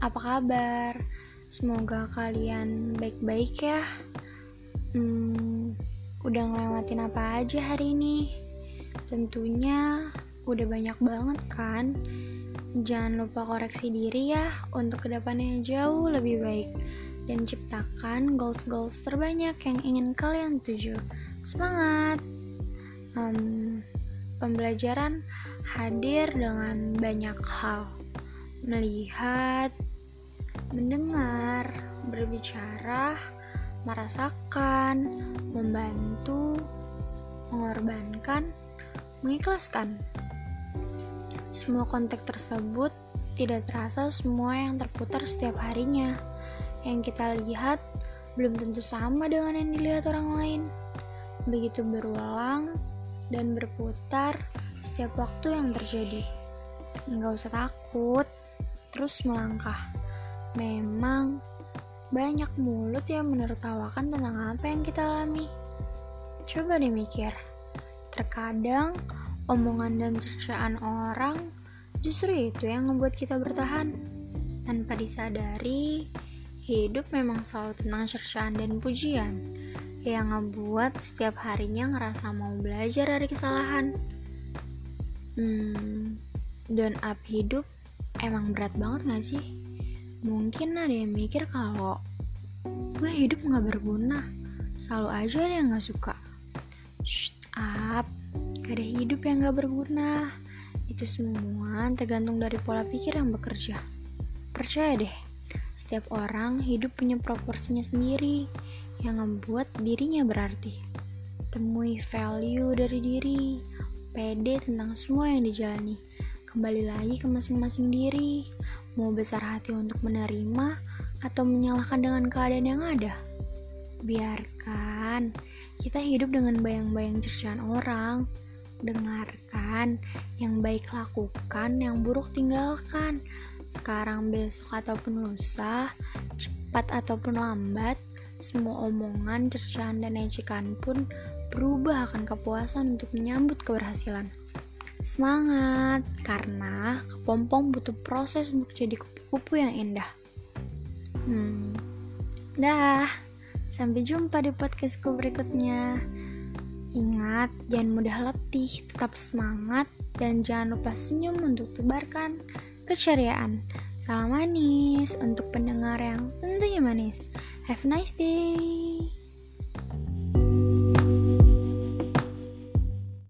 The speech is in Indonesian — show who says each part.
Speaker 1: apa kabar? Semoga kalian baik-baik ya. Hmm, udah ngelewatin apa aja hari ini? Tentunya udah banyak banget kan? Jangan lupa koreksi diri ya untuk ke depannya jauh lebih baik dan ciptakan goals-goals terbanyak yang ingin kalian tuju. Semangat! Um, pembelajaran hadir dengan banyak hal, melihat, mendengar, berbicara, merasakan, membantu, mengorbankan, mengikhlaskan. Semua konteks tersebut tidak terasa semua yang terputar setiap harinya. Yang kita lihat belum tentu sama dengan yang dilihat orang lain. Begitu berulang dan berputar setiap waktu yang terjadi. Nggak usah takut, terus melangkah. Memang banyak mulut yang menertawakan tentang apa yang kita alami. Coba deh mikir, terkadang omongan dan cercaan orang justru itu yang membuat kita bertahan. Tanpa disadari, hidup memang selalu tentang cercaan dan pujian yang ngebuat setiap harinya ngerasa mau belajar dari kesalahan. Hmm, don up hidup emang berat banget gak sih? Mungkin ada yang mikir kalau gue hidup gak berguna, selalu aja ada yang gak suka. Shh, up, gak ada hidup yang gak berguna. Itu semua tergantung dari pola pikir yang bekerja. Percaya deh, setiap orang hidup punya proporsinya sendiri yang membuat dirinya berarti. Temui value dari diri, pede tentang semua yang dijalani. Kembali lagi ke masing-masing diri, mau besar hati untuk menerima atau menyalahkan dengan keadaan yang ada. Biarkan kita hidup dengan bayang-bayang cercaan orang. Dengarkan yang baik lakukan, yang buruk tinggalkan. Sekarang, besok, ataupun lusa, cepat ataupun lambat, semua omongan, cercaan, dan ejekan pun berubah akan kepuasan untuk menyambut keberhasilan. Semangat, karena kepompong butuh proses untuk jadi kupu-kupu yang indah. Hmm, dah, sampai jumpa di podcastku berikutnya. Ingat, jangan mudah letih, tetap semangat, dan jangan lupa senyum untuk tebarkan keceriaan. Salam manis untuk pendengar yang tentunya manis. Have a nice day.